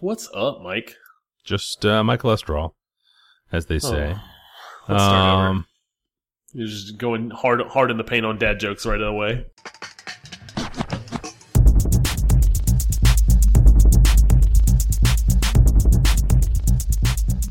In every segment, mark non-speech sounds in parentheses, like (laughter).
What's up, Mike? Just uh, my cholesterol, as they say. Oh. Let's start over. Um, You're just going hard, hard in the paint on dad jokes right away.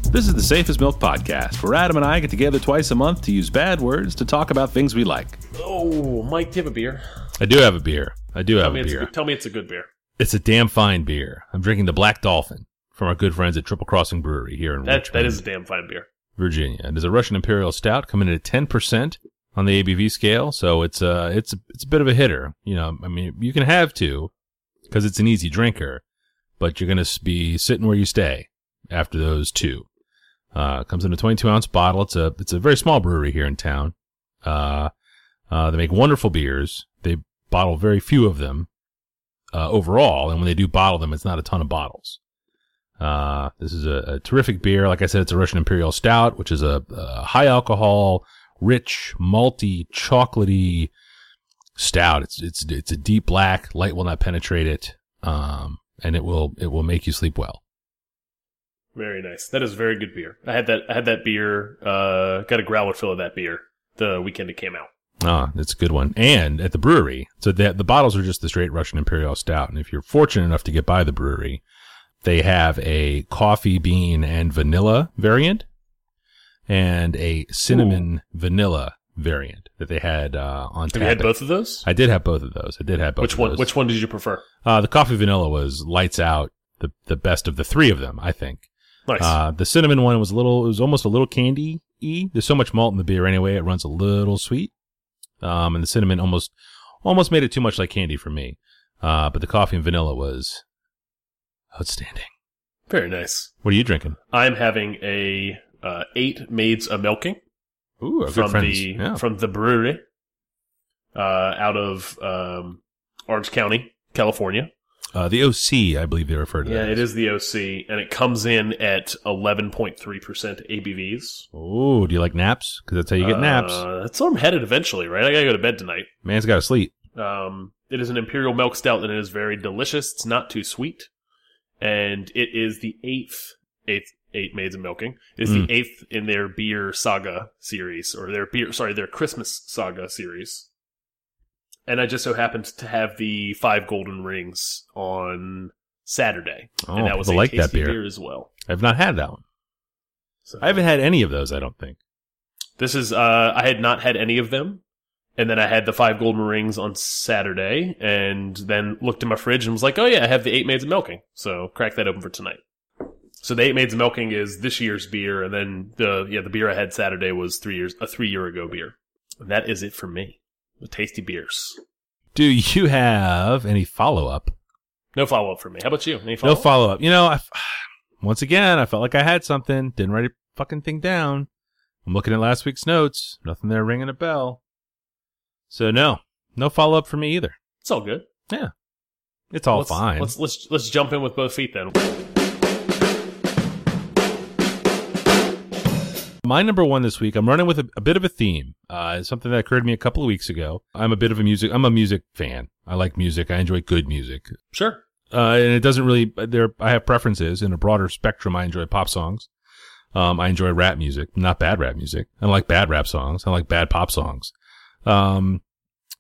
This is the Safest Milk Podcast, where Adam and I get together twice a month to use bad words to talk about things we like. Oh, Mike, do you have a beer? I do have a beer. I do have a a beer. good, tell me it's a good beer. It's a damn fine beer. I'm drinking the Black Dolphin from our good friends at Triple Crossing Brewery here in That Richmond, that is a damn fine beer. Virginia. It is a Russian Imperial Stout coming in at 10% on the ABV scale, so it's uh it's a, it's a bit of a hitter. You know, I mean, you can have two because it's an easy drinker, but you're going to be sitting where you stay after those two. Uh, comes in a 22 ounce bottle. It's a it's a very small brewery here in town. Uh, uh, they make wonderful beers. They bottle very few of them uh, overall, and when they do bottle them, it's not a ton of bottles. Uh, this is a, a terrific beer. Like I said, it's a Russian Imperial Stout, which is a, a high alcohol, rich, malty, chocolatey stout. It's it's it's a deep black. Light will not penetrate it, um, and it will it will make you sleep well. Very nice. That is very good beer. I had that. I had that beer. Uh, got a growler fill of that beer the weekend it came out. Ah, that's a good one. And at the brewery, so the, the bottles are just the straight Russian Imperial Stout. And if you're fortunate enough to get by the brewery, they have a coffee bean and vanilla variant and a cinnamon vanilla variant that they had uh, on Have tap. you had both of those? I did have both of those. I did have both. Which of one? those. Which one did you prefer? Uh, the coffee vanilla was lights out. The the best of the three of them, I think. Nice. Uh, the cinnamon one was a little, it was almost a little candy y. There's so much malt in the beer anyway, it runs a little sweet. Um, and the cinnamon almost, almost made it too much like candy for me. Uh, but the coffee and vanilla was outstanding. very nice. What are you drinking? I'm having a uh, eight maids a milking Ooh, from the yeah. from the Bruery uh, out of um, Orange County, California. Uh, the OC, I believe they refer to Yeah, that. it is the OC, and it comes in at 11.3% ABVs. Oh, do you like naps? Because that's how you get naps. Uh, that's where I'm headed eventually, right? I gotta go to bed tonight. Man's got to sleep. Um, it is an imperial milk stout, and it is very delicious. It's not too sweet, and it is the eighth, eighth, eight maids of milking. It is Mm. the eighth in their beer saga series, or their beer, sorry, their Christmas saga series. And I just so happened to have the five golden rings on Saturday, Oh, and that was a like that tasty beer. as well. I've not had that one. So I haven't had any of those, I don't think. This is uh I had not had any of them. And then I had the five golden rings on Saturday and then looked in my fridge and was like, "Oh yeah, I have the 8 Maids of Milking." So, crack that open for tonight. So, the 8 Maids of Milking is this year's beer and then the yeah, the beer I had Saturday was 3 years a 3 year ago beer. And that is it for me. The tasty beers. Do you have any follow up? No follow up for me. How about you? Any No follow up? follow up. You know, I, (sighs) once again, I felt like I had something. Didn't write a fucking thing down. I'm looking at last week's notes. Nothing there ringing a bell. So no, no follow up for me either. it's all good. Yeah, it's all let's, fine. Let's let's let's jump in with both feet then. My number one this week, I'm running with a, a bit of a theme. Uh, something that occurred to me a couple of weeks ago. I'm a bit of a music, I'm a music fan. I like music. I enjoy good music. Sure. Uh, and it doesn't really, there, I have preferences in a broader spectrum. I enjoy pop songs. Um, I enjoy rap music, not bad rap music. I like bad rap songs. I like bad pop songs. Um,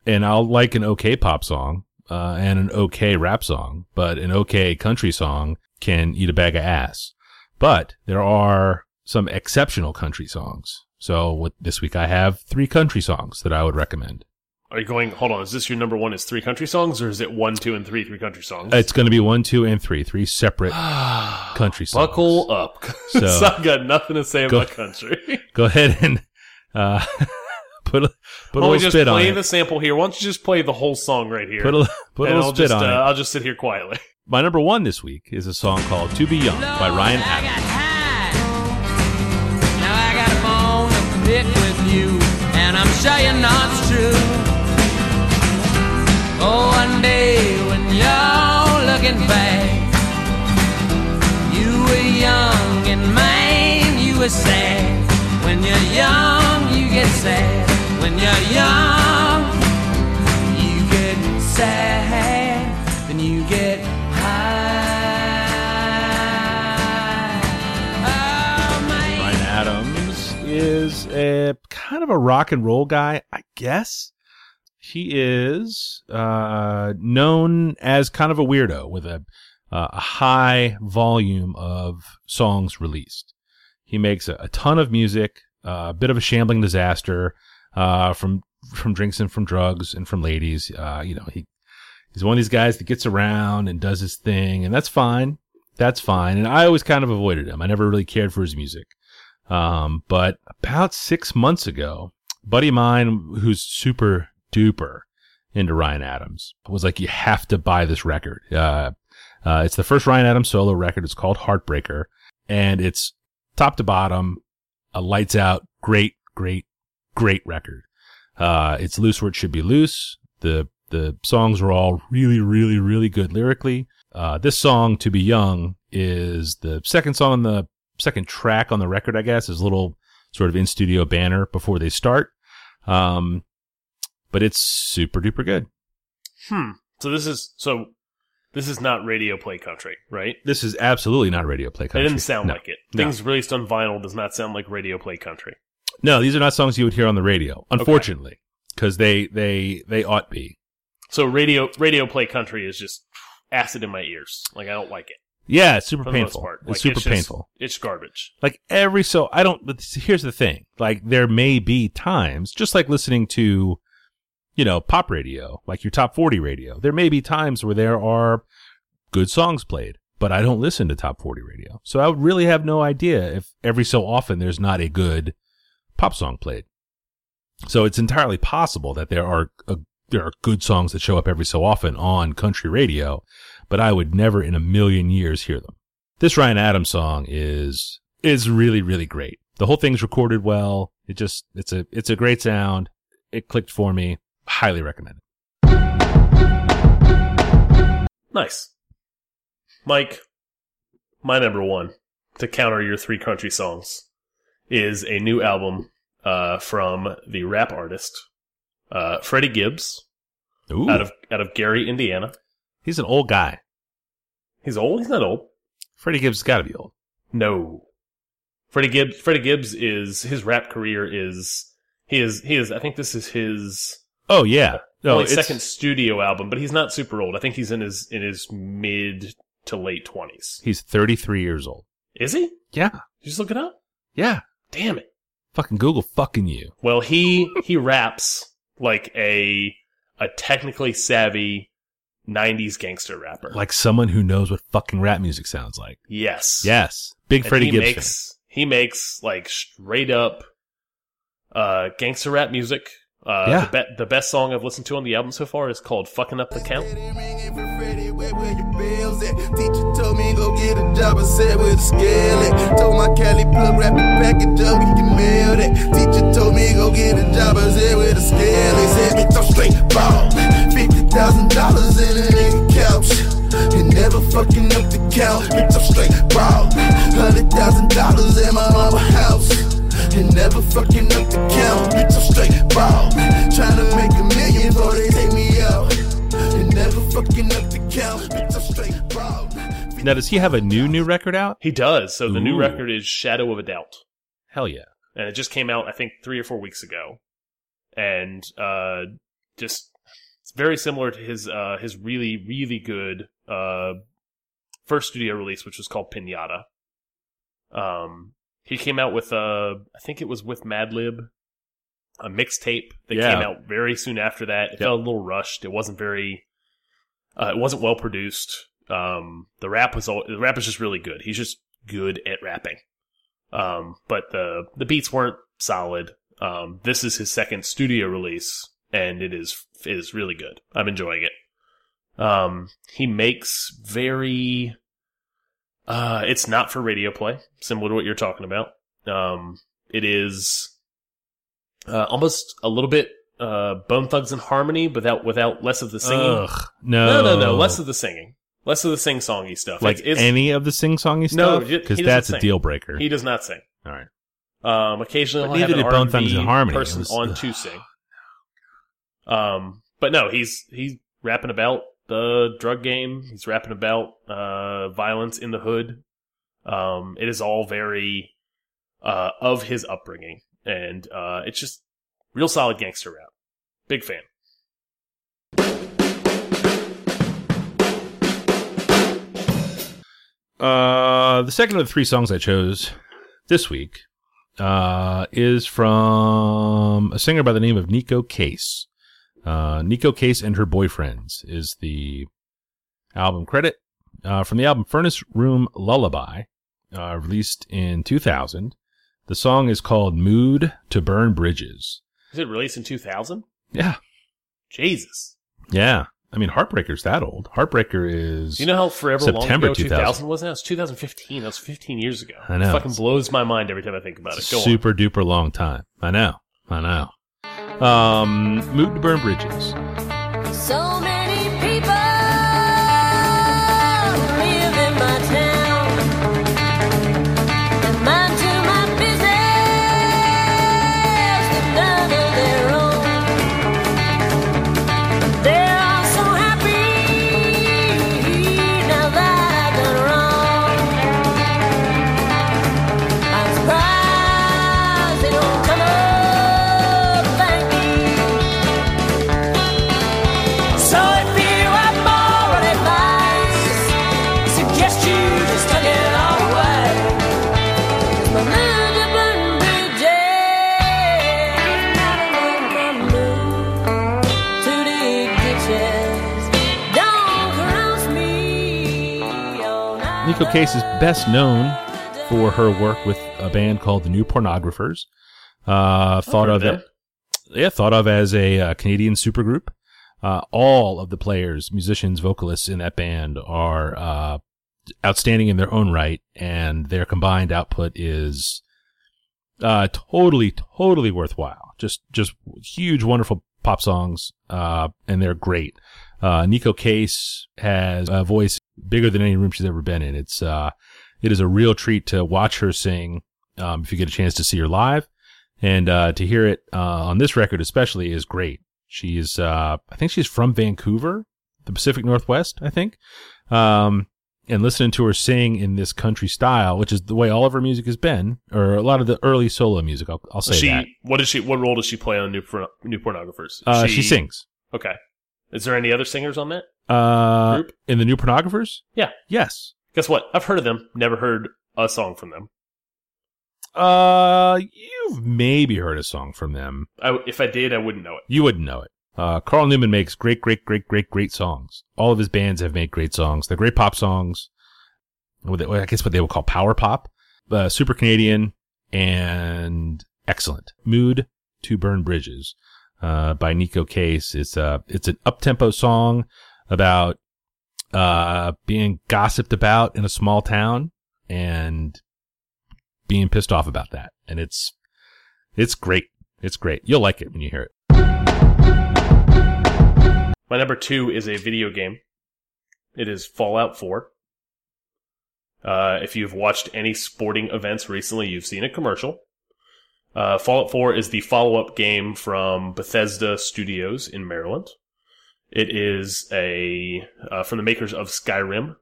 and I'll like an okay pop song, uh, and an okay rap song, but an okay country song can eat a bag of ass. But there are some exceptional country songs. So with this week, I have three country songs that I would recommend. Are you going? Hold on. Is this your number one? Is three country songs, or is it one, two, and three, three country songs? It's going to be one, two, and three, three separate (sighs) country songs. Buckle up. (laughs) So- I got nothing to say Go- about country. (laughs) Go ahead and uh, (laughs) put a put Why don't little spit on play the sample here? Why don't you just play the whole song right here? Put a put a little I'll spit just, on uh, it. I'll just sit here quietly. My number one this week is a song called "To Be Young" by Ryan Adams. You, and I'm you know true. Oh, one day when you're looking back, you were young and man, you were sad. When you're young, you get sad. When you're young, you get sad. Kind of a rock and roll guy, I guess. He is uh, known as kind of a weirdo with a uh, a high volume of songs released. He makes a, a ton of music, uh, a bit of a shambling disaster uh, from from drinks and from drugs and from ladies. Uh, you know, he he's one of these guys that gets around and does his thing, and that's fine. That's fine. And I always kind of avoided him. I never really cared for his music. Um, but about six months ago, buddy of mine who's super duper into Ryan Adams was like, you have to buy this record. Uh, uh, it's the first Ryan Adams solo record. It's called Heartbreaker and it's top to bottom, a lights out, great, great, great record. Uh, it's loose where it should be loose. The, the songs are all really, really, really good lyrically. Uh, this song, To Be Young, is the second song on the second track on the record, I guess, is a little sort of in studio banner before they start. Um, but it's super duper good. Hmm. So this is so this is not radio play country, right? This is absolutely not radio play country. It didn't sound No. like it. No. Things released on vinyl does not sound like radio play country. No, these are not songs you would hear on the radio, unfortunately, because they, they, they ought be. So radio radio play country is just acid in my ears. Like I don't like it. Yeah, it's super painful. It's super just- painful. It's garbage. Like every so, I don't, but here's the thing. Like there may be times, just like listening to, you know, pop radio, like your top 40 radio, there may be times where there are good songs played, but I don't listen to top 40 radio. So I would really have no idea if every so often there's not a good pop song played. So it's entirely possible that there are a, there are good songs that show up every so often on country radio, but I would never in a million years hear them. This Ryan Adams song is is really really great. The whole thing's recorded well. It just it's a it's a great sound. It clicked for me. Highly recommend it. Nice. Mike, my number one to counter your three country songs is a new album uh, from the rap artist uh, Freddie Gibbs Ooh, out of out of Gary, Indiana. He's an old guy. He's old. He's not old. Freddie Gibbs has got to be old. No. Freddie Gibbs. Freddie Gibbs is his rap career is he is he is. I think this is his Oh yeah, no, only second studio album, but he's not super old. I think he's in his in his mid to late twenties. He's 33 years old. Is he? Did Yeah, you just look it up? yeah. Damn it. Fucking Google fucking you. Well, he he raps like a a technically savvy '90s gangster rapper. Like someone who knows what fucking rap music sounds like. yes, Yes, big And Freddie he Gibbs makes he makes like straight up uh gangster rap music. Uh, Yeah. the, be- the best song I've listened to on the album so far is called "Fucking Up the Count." Where where your bills at? Teacher told me go get a job, I said with a scale it. Told my Cali plug, wrap the package up, we can mail that. Teacher told me go get a job, I said with a scale it. Said bitch, I'm straight ball. Fifty thousand dollars in a nigga couch. And never fucking up the count. Bitch, I'm straight ball. Hundred thousand dollars in my mama house. And never fucking up the count. Bitch, I'm straight ball. Tryna make a million before they take me out. And never fucking up the count. Bitch, I'm straight ball. Now, does he have a new new record out? He does. So the new record is "Shadow of a Doubt." Hell yeah. and it just came out I think three or four weeks ago, and uh, just it's very similar to his uh, his really really good uh, first studio release, which was called Piñata. Um, he came out with uh, I think it was with Madlib, a mixtape that Yeah. came out very soon after that. It Yep. felt a little rushed. It wasn't very, uh, it wasn't well produced. Um, the rap was all, the rap was just really good. He's just good at rapping. Um, but the the beats weren't solid. Um, this is his second studio release, and it is it is really good. I'm enjoying it. Um, he makes very. Uh, it's not for radio play, similar to what you're talking about. Um, it is uh, almost a little bit uh, Bone Thugs-n-Harmony, without without less of the singing. Ugh, no, no, no, no, less of the singing, less of the sing songy stuff. like it's, it's, any of the sing songy No, stuff because that's a deal breaker. he does not sing. All right. Um, occasionally But neither did Bone Thugs-n-Harmony. Person was- on to sing. Um, but no, he's he's rapping about the drug game. He's rapping about uh violence in the hood. Um, it is all very uh of his upbringing, and uh, it's just real solid gangster rap. Big fan. Uh, the second of the three songs I chose this week uh, is from a singer by the name of Neko Case. Uh, Neko Case and Her Boyfriends is the album credit uh, from the album Furnace Room Lullaby, uh, released in 2000. The song is called Mood to Burn Bridges. Was it released in 2000? Yeah. Jesus. Yeah. I mean, Heartbreaker's that old. Heartbreaker is. Do you know how forever September long ago 2000. 2000 was? That was 2015. That was 15 years ago. I know. It fucking blows my mind every time I think about it. Go on. super duper long time. I know. I know. Um, Mood to Burn Bridges. So many best known for her work with a band called the New Pornographers. Uh, thought of it, yeah, thought of as a uh, Canadian supergroup. Uh, all of the players, musicians, vocalists in that band are uh, outstanding in their own right, and their combined output is uh, totally, totally worthwhile. Just, just huge, wonderful pop songs, uh, and they're great. Uh, Neko Case has a voice bigger than any room she's ever been in. It's, uh, it is a real treat to watch her sing, um, if you get a chance to see her live. And, uh, to hear it, uh, on this record especially is great. She's, uh, I think she's from Vancouver, the Pacific Northwest, I think. Um, and listening to her sing in this country style, which is the way all of her music has been, or a lot of the early solo music, I'll, I'll say she, that. what does she? What role does she play on New New Pornographers? Uh, she, sings. Okay. Is there any other singers on that? Uh, Group? in the new pornographers? Yeah. Yes. Guess what? I've heard of them. Never heard a song from them. Uh, you've maybe heard a song from them. I, if I did, I wouldn't know it. You wouldn't know it. Uh, Carl Newman makes great, great, great, great, great songs. All of his bands have made great songs. They're great pop songs. I guess what they would call power pop. Uh, super Canadian and excellent. Mood to Burn Bridges, uh, by Neko Case. It's, uh, it's an up-tempo song about, uh, being gossiped about in a small town and being pissed off about that. And it's, it's great. It's great. You'll like it when you hear it. My number two is a video game. It is Fallout 4. Uh, if you've watched any sporting events recently, you've seen a commercial. Uh, Fallout 4 is the follow-up game from Bethesda Studios in Maryland. It is a uh, from the makers of Skyrim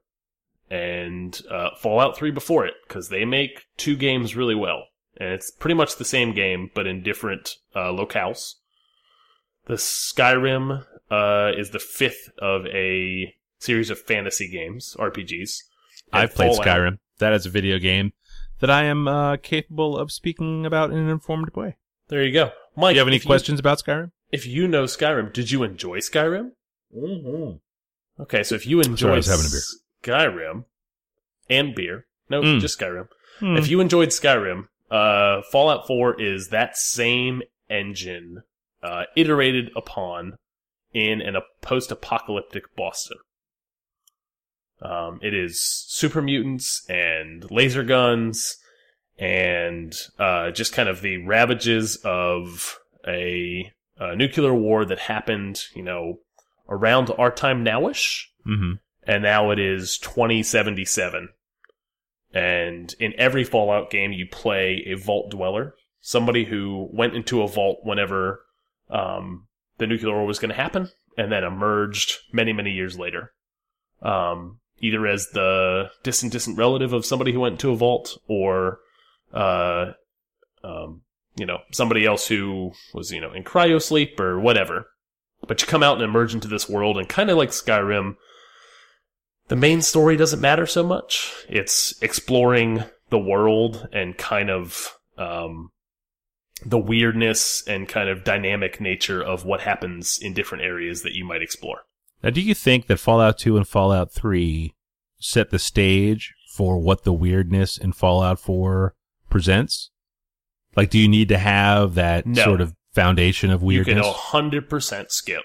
and uh, Fallout 3 before it because they make two games really well, and it's pretty much the same game but in different uh, locales. The Skyrim uh, is the fifth of a series of fantasy games, RPGs. I've played Fallout- Skyrim. That is a video game that I am uh, capable of speaking about in an informed way. There you go, Mike. Do you have any if questions about Skyrim? if you know Skyrim, did you enjoy Skyrim? Mm-hmm. Okay, so if you enjoy Sorry, having a beer. Skyrim and beer, no, Mm. just Skyrim. Hmm. If you enjoyed Skyrim, uh, Fallout 4 is that same engine uh, iterated upon in an, a post-apocalyptic Boston. Um, it is super mutants and laser guns and uh, just kind of the ravages of a, uh nuclear war that happened, you know, around our time nowish hmm and now it is 2077. And in every Fallout game, you play a vault dweller, somebody who went into a vault whenever um, the nuclear war was going to happen, and then emerged many, many years later. Um, either as the distant, distant relative of somebody who went into a vault, or uh, um, you know, somebody else who was, you know, in cryosleep or whatever. But you come out and emerge into this world and kind of like Skyrim, the main story doesn't matter so much. It's exploring the world and kind of, um, the weirdness and kind of dynamic nature of what happens in different areas that you might explore. Now, do you think that Fallout 2 and Fallout 3 set the stage for what the weirdness in Fallout 4 presents? Like, do you need to have that No. sort of foundation of weirdness? You can weirdness? 100% skip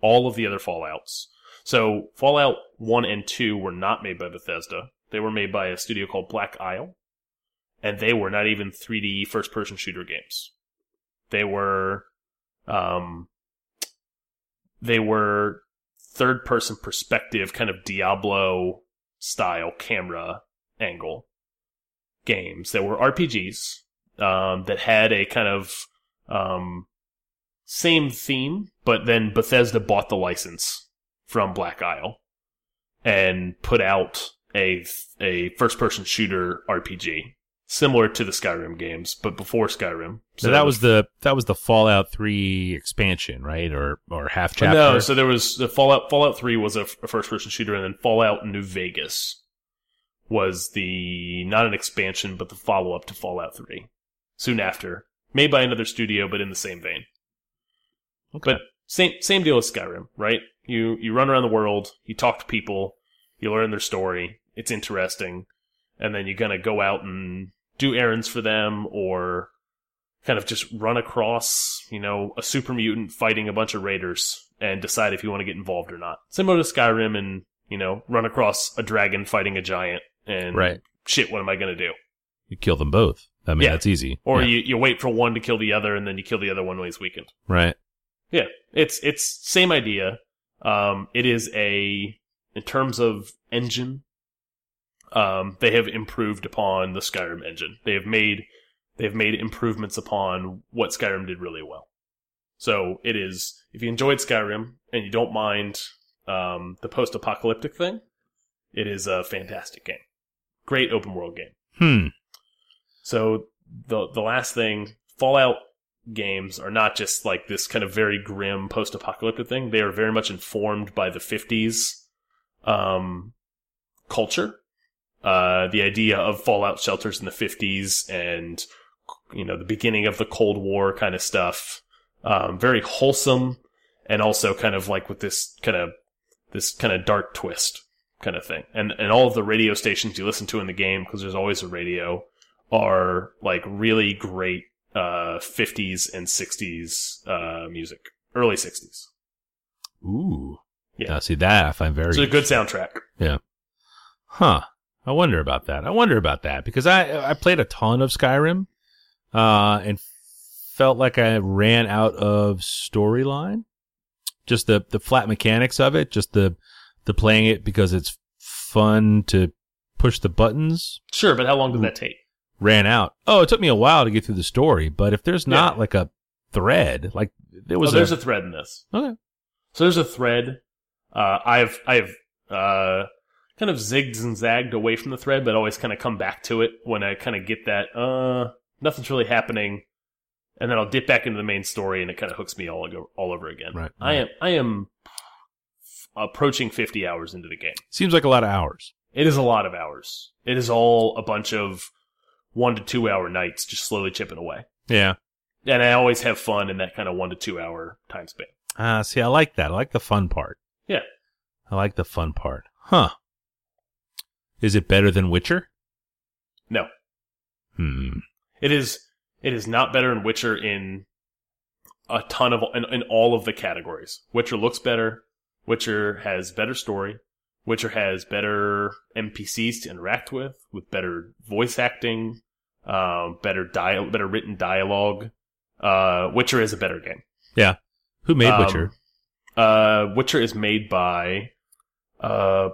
all of the other Fallouts. So, Fallout 1 and 2 were not made by Bethesda. They were made by a studio called Black Isle. And they were not even 3D first person shooter games. They were, um, they were third person perspective, kind of Diablo style camera angle games. They were RPGs, um, that had a kind of, um, same theme, but then Bethesda bought the license from Black Isle and put out a a first person shooter RPG similar to the Skyrim games, but before Skyrim. so that was the that was the Fallout 3 expansion, right? Or or half chapter. no. So there was the Fallout. Fallout Three was a, a first person shooter, and then Fallout New Vegas was the not an expansion, but the follow up to Fallout Three. Soon after, made by another studio, but in the same vein. Okay. But same same deal as Skyrim, right? You you run around the world, you talk to people, you learn their story. It's interesting, and then you're gonna go out and do errands for them, or kind of just run across, you know, a super mutant fighting a bunch of raiders and decide if you want to get involved or not. Similar to Skyrim, and you know, run across a dragon fighting a giant, and Right. shit, what am I gonna do? You kill them both. I mean, Yeah. that's easy. Or Yeah. you you wait for one to kill the other, and then you kill the other one when he's weakened. right. Yeah, it's it's same idea. Um, it is a in terms of engine, um, they have improved upon the Skyrim engine. They have made they have made improvements upon what Skyrim did really well. So it is if you enjoyed Skyrim and you don't mind um, the post apocalyptic thing, it is a fantastic game. Great open world game. Hmm. So the the last thing, Fallout games are not just like this kind of very grim post-apocalyptic thing. They are very much informed by the 50s um, culture. Uh, the idea of fallout shelters in the 50s and you know the beginning of the Cold War kind of stuff. Um, very wholesome and also kind of like with this kind of this kind of dark twist kind of thing. And and all of the radio stations you listen to in the game because there's always a radio are like really great uh 50s and 60s uh music early 60s Ooh. Yeah. Now, see that I find very it's a good soundtrack Yeah. Huh. I wonder about that. I wonder about that because I I played a ton of Skyrim, uh, and felt like I ran out of storyline. Just the the flat mechanics of it, just the the playing it because it's fun to push the buttons. sure but how long did that take Ran out. Oh, it took me a while to get through the story, but if there's not like a thread, like there oh, was there's a, a thread in this okay. so there's a thread uh i've i've uh kind of zigged and zagged away from the thread but always kind of come back to it when i kind of get that uh nothing's really happening and then i'll dip back into the main story and it kind of hooks me all over, all over again Right, i am i am approaching 50 hours into the game seems like a lot of hours. It is a lot of hours. It is all a bunch of one to two hour nights just slowly chipping away. Yeah. And I always have fun in that kind of one to two hour time span. Ah, see, I like that. I like the fun part. Yeah. I like the fun part. Huh. Is it better than Witcher? No, Hmm. it is. It is not better than Witcher in a ton of in, in all of the categories. Witcher looks better. Witcher has better story. Witcher has better NPCs to interact with, with better voice acting, um, better dial, better written dialogue. Uh, Witcher is a better game. Yeah. Who made Um, Witcher? Uh, Witcher is made by, uh,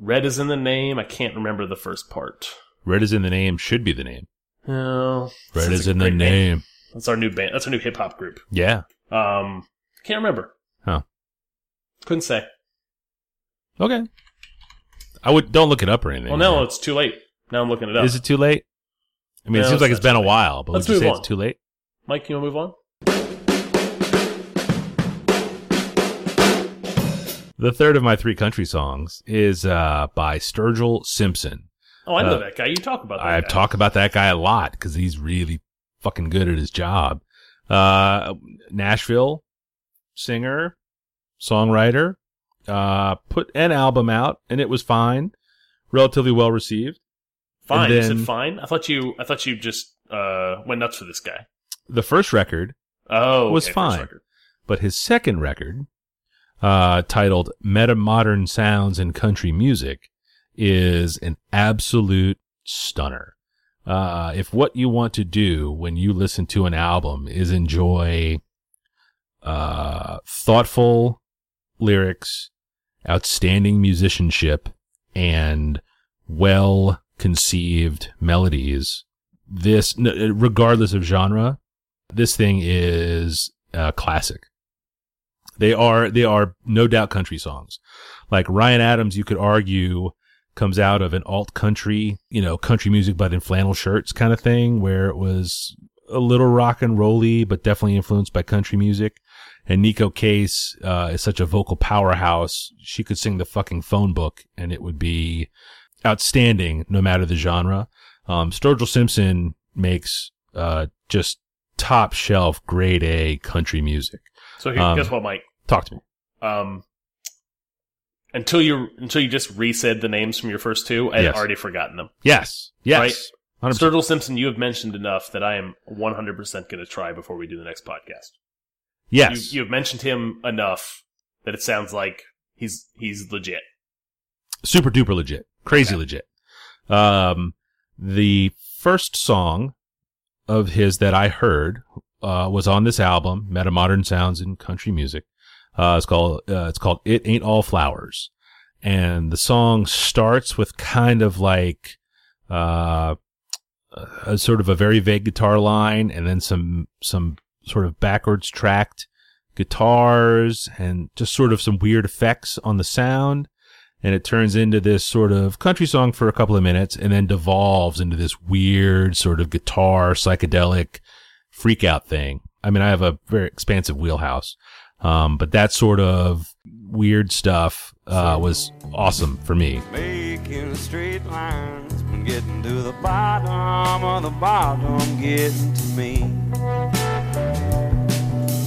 Red is in the name. I can't remember the first part. Red is in the name. Should be the name. Oh, Red is in the great name. That's our new band. That's our new hip hop group. Yeah. Um, can't remember. Huh. Couldn't say. Okay. I would don't look it up or anything. Well, no, it's too late. Now I'm looking it up. Is it too late? I mean, it seems like it's been a late. while, but Let's would you say on. it's too late? Mike, you want to move on? The third of my three country songs is uh, by Sturgill Simpson. Oh, I know Uh, that guy. You talk about that. I guy. talk about that guy a lot because he's really fucking good at his job. Uh, Nashville singer, songwriter, uh, put an album out and it was fine, relatively well received. Fine. then- said fine. I thought you. I thought you just uh, went nuts for this guy. The first record, Oh, Was okay, fine. but his second record, uh, titled Metamodern Sounds in Country Music, is an absolute stunner. Uh, if what you want to do when you listen to an album is enjoy, uh, thoughtful lyrics, outstanding musicianship, and well conceived melodies, this, regardless of genre, this thing is a classic. They are, they are no doubt country songs. Like Ryan Adams, you could argue comes out of an alt country, you know, country music, but in flannel shirts kind of thing, where it was a little rock and rolly, but definitely influenced by country music. And Neko Case, uh, is such a vocal powerhouse. She could sing the fucking phone book and it would be outstanding no matter the genre. Um, Sturgill Simpson makes, uh, just top shelf grade A country music. So here, Um, guess what, Mike? Talk to me. Um, until you until you just resaid the names from your first two, I had already forgotten them. Yes. Yes. Right. 100%. Sturgill Simpson, you have mentioned enough that I am 100% going to try before we do the next podcast. Yes. You, you've mentioned him enough that it sounds like he's he's legit. super duper legit, crazy Okay. legit. Um, the first song of his that I heard uh, was on this album, Metamodern Sounds in Country Music. Uh, it's called uh, it's called "It Ain't All Flowers," and the song starts with kind of like uh, a sort of a very vague guitar line, and then some some sort of backwards tracked guitars, and just sort of some weird effects on the sound and it turns into this sort of country song for a couple of minutes and then devolves into this weird sort of guitar psychedelic freak out thing. I mean, I have a very expansive wheelhouse. Um, but that sort of weird stuff, uh, was awesome for me. Making straight lines, getting to the bottom of the bottom, getting to me.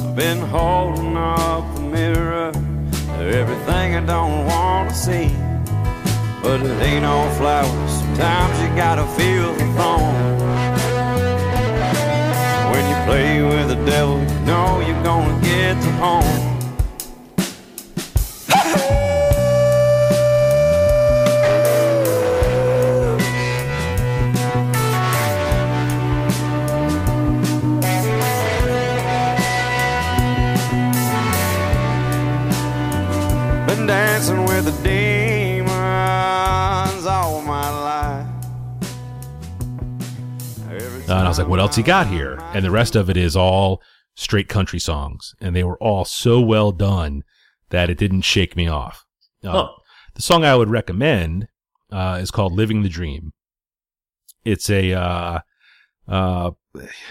I've been holding up the mirror everything I don't want to see. But it ain't all flowers, sometimes you gotta feel the thorn. Else he got here? And the rest of it is all straight country songs. And they were all so well done that it didn't shake me off. Uh, Huh. The song I would recommend uh, is called "Living the Dream." It's a, uh, uh,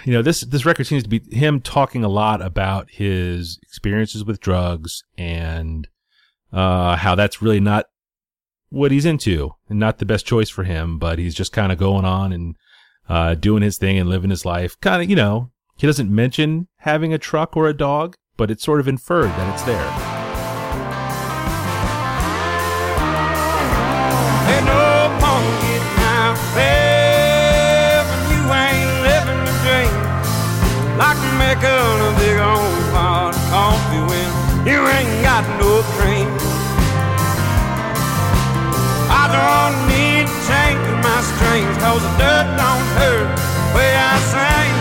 you know, this this record seems to be him talking a lot about his experiences with drugs and uh, how that's really not what he's into and not the best choice for him. But he's just kind of going on and uh, doing his thing and living his life. Kind of, you know, he doesn't mention having a truck or a dog, but it's sort of inferred that it's there. Don't need my strings cause the dirt don't hurt the way I sing.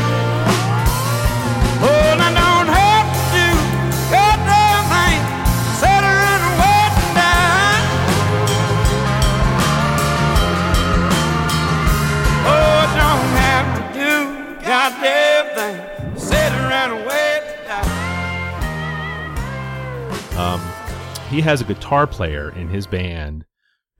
Oh, and I don't have to do goddamn thing. Oh, I don't have to do goddamn thing. Um, he has a guitar player in his band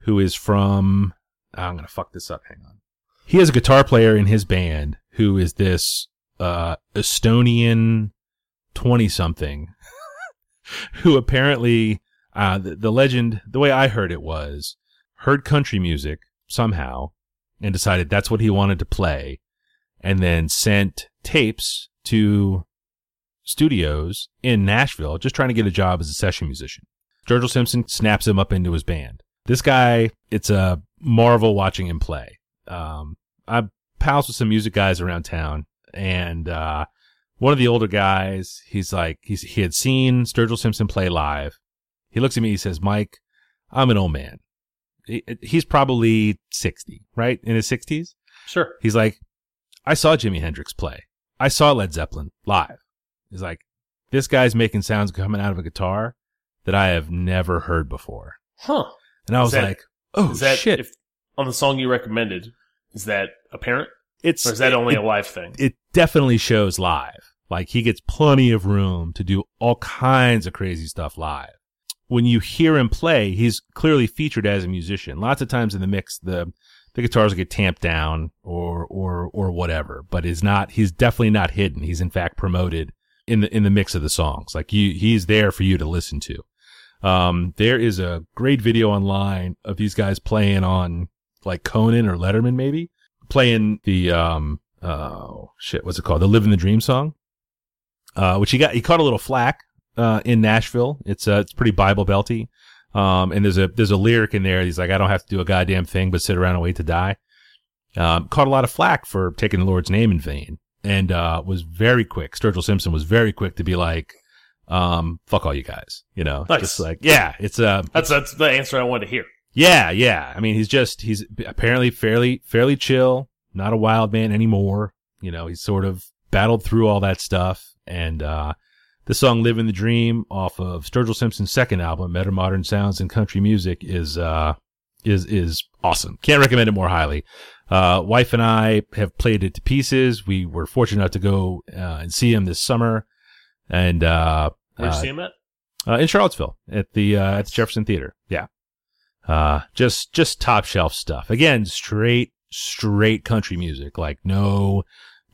who is from. I'm gonna fuck this up. Hang on. he has a guitar player in his band who is this uh, Estonian twenty something (laughs) who apparently uh, the, the legend the way I heard it was heard country music somehow and decided that's what he wanted to play and then sent tapes to studios in Nashville just trying to get a job as a session musician. Sturgill Simpson snaps him up into his band. This guy, it's a marvel watching him play. Um, I'm pals with some music guys around town and, uh, one of the older guys, he's like, he's, he had seen Sturgill Simpson play live. He looks at me, he says, Mike, I'm an old man. He, he's probably 60, right? In his 60s. Sure. He's like, I saw Jimi Hendrix play. I saw Led Zeppelin live. He's like, this guy's making sounds coming out of a guitar that I have never heard before. Huh. And I was that- like, oh is that shit. if on the song you recommended? Is that apparent, it's, or is that only it, a live thing? it definitely shows live. Like he gets plenty of room to do all kinds of crazy stuff live. When you hear him play, he's clearly featured as a musician. Lots of times in the mix, the the guitars get tamped down or or or whatever, but is not. He's definitely not hidden. He's in fact promoted in the in the mix of the songs. Like you, he's there for you to listen to. Um, there is a great video online of these guys playing on like Conan or Letterman, maybe playing the um oh shit, what's it called? The "Living the Dream" song, uh, which he got he caught a little flack uh, in Nashville. It's uh, it's pretty Bible belty. Um, and there's a there's a lyric in there. He's like, I don't have to do a goddamn thing but sit around and wait to die. Um, caught a lot of flack for taking the Lord's name in vain, and uh, was very quick. Sturgill Simpson was very quick to be like, um, "Fuck all you guys," you know, Nice. just like, yeah, it's uh, That's that's the answer I wanted to hear. yeah, yeah. I mean, he's just he's apparently fairly fairly chill, not a wild man anymore. You know, he's sort of battled through all that stuff, and uh, the song "Living the Dream" off of Sturgill Simpson's second album, Metamodern Sounds and Country Music, is uh is is awesome. Can't recommend it more highly. Uh, wife and I have played it to pieces. We were fortunate enough to go uh, and see him this summer, and uh, Where'd you uh, see him at? uh, in Charlottesville at the uh, at the Jefferson Theater. Yeah, uh, just just top shelf stuff. Again, straight straight country music. Like no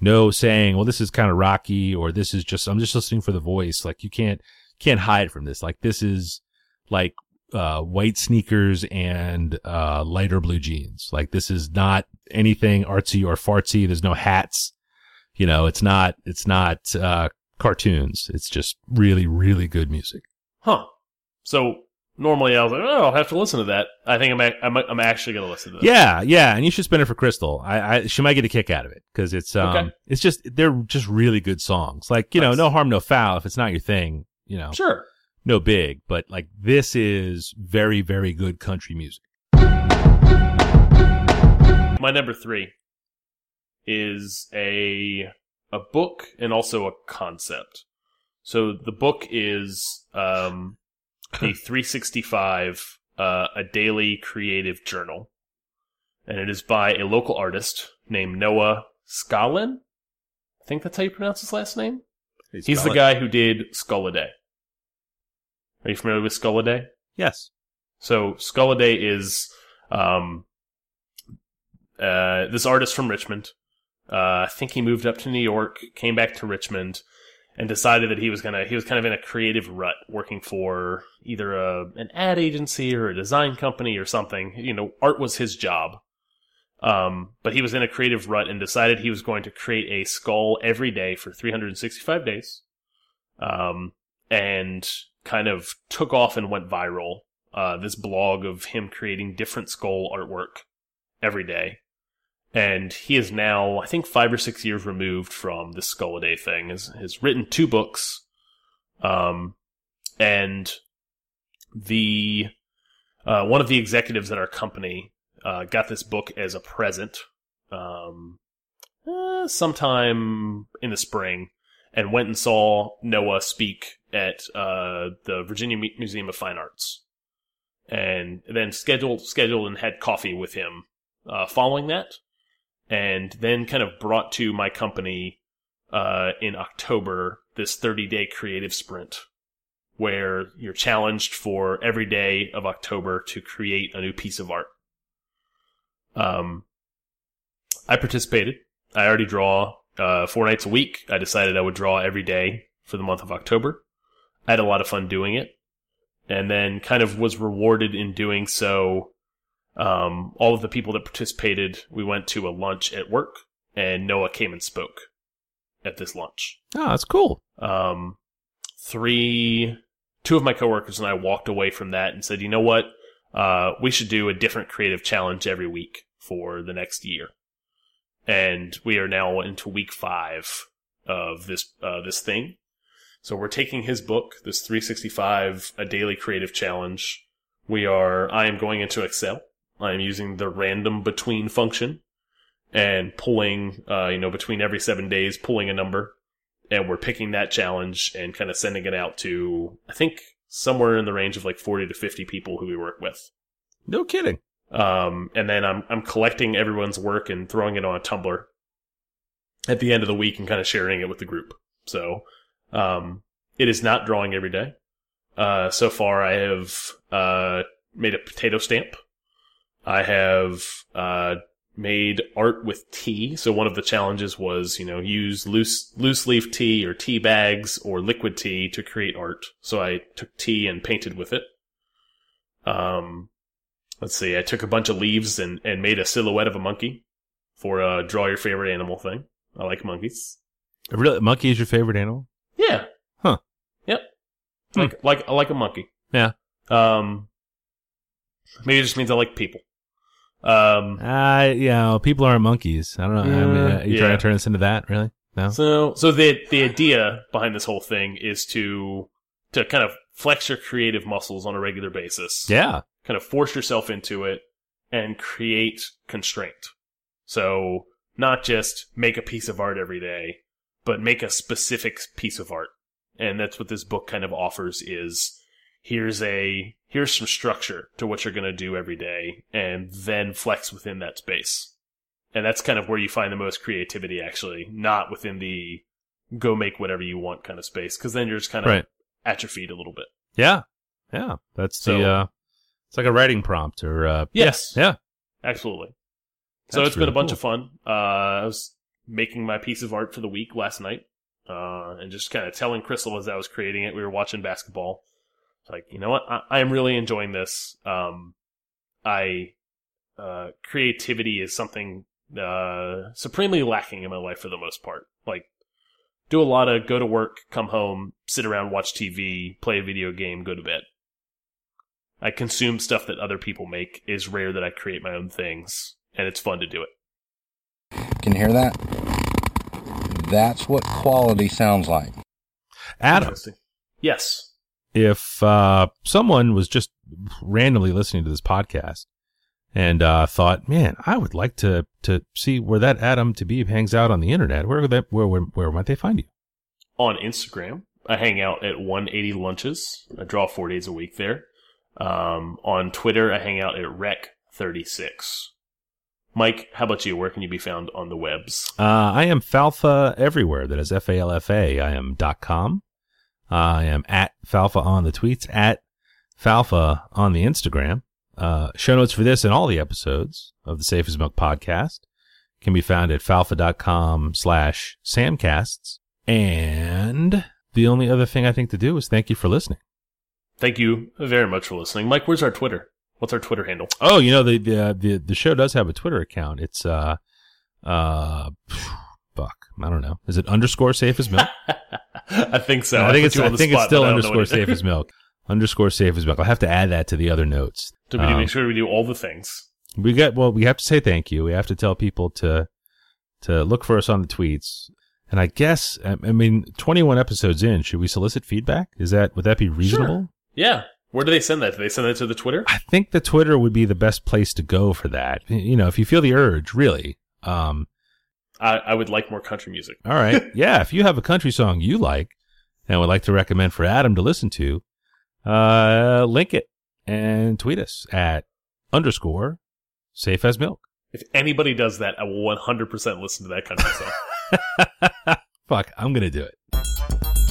no saying, well, this is kind of rocky or this is just I'm just listening for the voice. Like you can't can't hide from this. Like this is like uh, white sneakers and uh, lighter blue jeans. Like this is not anything artsy or fartsy. There's no hats. You know, it's not it's not uh, cartoons. It's just really really good music. Huh. So normally I was like, oh, I'll have to listen to that. I think I'm ac- I'm, I'm actually going to listen to that. Yeah, yeah, and you should spin it for Crystal. I, I she might get a kick out of it because it's um, Okay. it's just they're just really good songs. Like you know, no harm, no foul. If it's not your thing, you know, Sure. no big. But like this is very, very good country music. My number three is a a book and also a concept. So the book is um, the (laughs) 365, uh, a daily creative journal, and it is by a local artist named Noah Scalin. I think that's how you pronounce his last name. He's the guy who did Skull a Day. Are you familiar with Skull a Day? Yes. So Skulladay is um, uh, this artist from Richmond. Uh, I think he moved up to New York, came back to Richmond, and decided that he was gonna. He was kind of in a creative rut, working for either a an ad agency or a design company or something. You know, art was his job. Um, but he was in a creative rut and decided he was going to create a skull every day for 365 days. Um, and kind of took off and went viral. Uh, this blog of him creating different skull artwork every day. And he is now, I think, five or six years removed from the Skull a Day thing. Has has written two books, um, and the uh, one of the executives at our company uh, got this book as a present, um, uh, sometime in the spring, and went and saw Noah speak at uh, the Virginia Museum of Fine Arts, and then scheduled scheduled and had coffee with him uh, following that, and then kind of brought to my company uh, in October this 30 day creative sprint where you're challenged for every day of October to create a new piece of art. Um, I participated. I already draw uh, four nights a week. I decided I would draw every day for the month of October. I had a lot of fun doing it, and then kind of was rewarded in doing so. Um, all of the people that participated, we went to a lunch at work, and Noah came and spoke at this lunch. Oh, that's cool. Um, three, two of my coworkers and I walked away from that and said, you know what? Uh, we should do a different creative challenge every week for the next year. And we are now into week five of this, uh, this thing. So we're taking his book, this 365, a daily creative challenge. We are, I am going into Excel. I am using the random between function and pulling, uh, you know, between every seven days, pulling a number and we're picking that challenge and kind of sending it out to I think somewhere in the range of like 40 to 50 people who we work with. No kidding. Um, and then I'm I'm collecting everyone's work and throwing it on a Tumblr at the end of the week and kind of sharing it with the group. So um, it is not drawing every day. Uh, so far, I have uh, made a potato stamp. I have uh, made art with tea. So one of the challenges was, you know, use loose loose leaf tea or tea bags or liquid tea to create art. So I took tea and painted with it. Um, let's see, I took a bunch of leaves and and made a silhouette of a monkey for a draw your favorite animal thing. I like monkeys. Really, monkey is your favorite animal? Yeah. Huh. Yep. Hmm. Like like I like a monkey. Yeah. Um. Maybe it just means I like people. Um. Uh, yeah, people aren't monkeys. I don't know. I mean, Uh, uh, you yeah. trying to turn this into that? Really? No. So so the the idea behind this whole thing is to to kind of flex your creative muscles on a regular basis. yeah. Kind of force yourself into it and create constraint. So not just make a piece of art every day, but make a specific piece of art. And that's what this book kind of offers is here's a here's some structure to what you're going to do every day and then flex within that space. And that's kind of where you find the most creativity actually, not within the go make whatever you want kind of space cuz then you're just kind of Right. atrophied a little bit. Yeah. Yeah. That's So- the, uh, it's like a writing prompt or, uh, Yes. yeah. Absolutely. So That's it's been a bunch cool. of fun. Uh, I was making my piece of art for the week last night, uh, and just kind of telling Crystal as I was creating it. We were watching basketball. It's Like, you know what? I, I am really enjoying this. Um, I, uh, creativity is something, uh, supremely lacking in my life for the most part. Like, do a lot of go to work, come home, sit around, watch TV, play a video game, go to bed. I consume stuff that other people make. Is rare that I create my own things, and it's fun to do it. Can you hear that? That's what quality sounds like. Adam, Yes. If, uh, someone was just randomly listening to this podcast and, uh, thought, man, I would like to, to see where that Adam Tabib hangs out on the internet, where that, where, where, where might they find you? On Instagram, I hang out at 180 lunches. I draw four days a week there. Um, on Twitter, I hang out at rec36. Mike, how about you? Where can you be found on the webs? Uh, I am Falfa everywhere. That is F A L F A. I am dot com. I am at Falfa on the tweets, at Falfa on the Instagram. Uh, show notes for this and all the episodes of the Safe as Milk podcast can be found at falfa.com slash samcasts. And the only other thing I think to do is thank you for listening. Thank you very much for listening. Mike, where's our Twitter? What's our Twitter handle? Oh, you know, the, the, the, the show does have a Twitter account. It's, uh, uh, fuck, I don't know. Is it underscore safe as milk? (laughs) I think so. I think it's I think spot, it's still I underscore safe as milk. Underscore safe as milk. I'll have to add that to the other notes. (laughs) So we Um, make sure we do all the things. We got well. We have to say thank you. We have to tell people to to look for us on the tweets. And I guess I I mean, twenty one episodes in, should we solicit feedback? Is that would that be reasonable? Yeah. Where do they send that? Do they send that to the Twitter? I think the Twitter would be the best place to go for that. You know, if you feel the urge, really. Um, I, I would like more country music. all right, (laughs) yeah. If you have a country song you like and would like to recommend for Adam to listen to, uh, link it and tweet us at underscore safe as milk. If anybody does that, I will 100% listen to that country song. (laughs) Fuck, I'm gonna do it.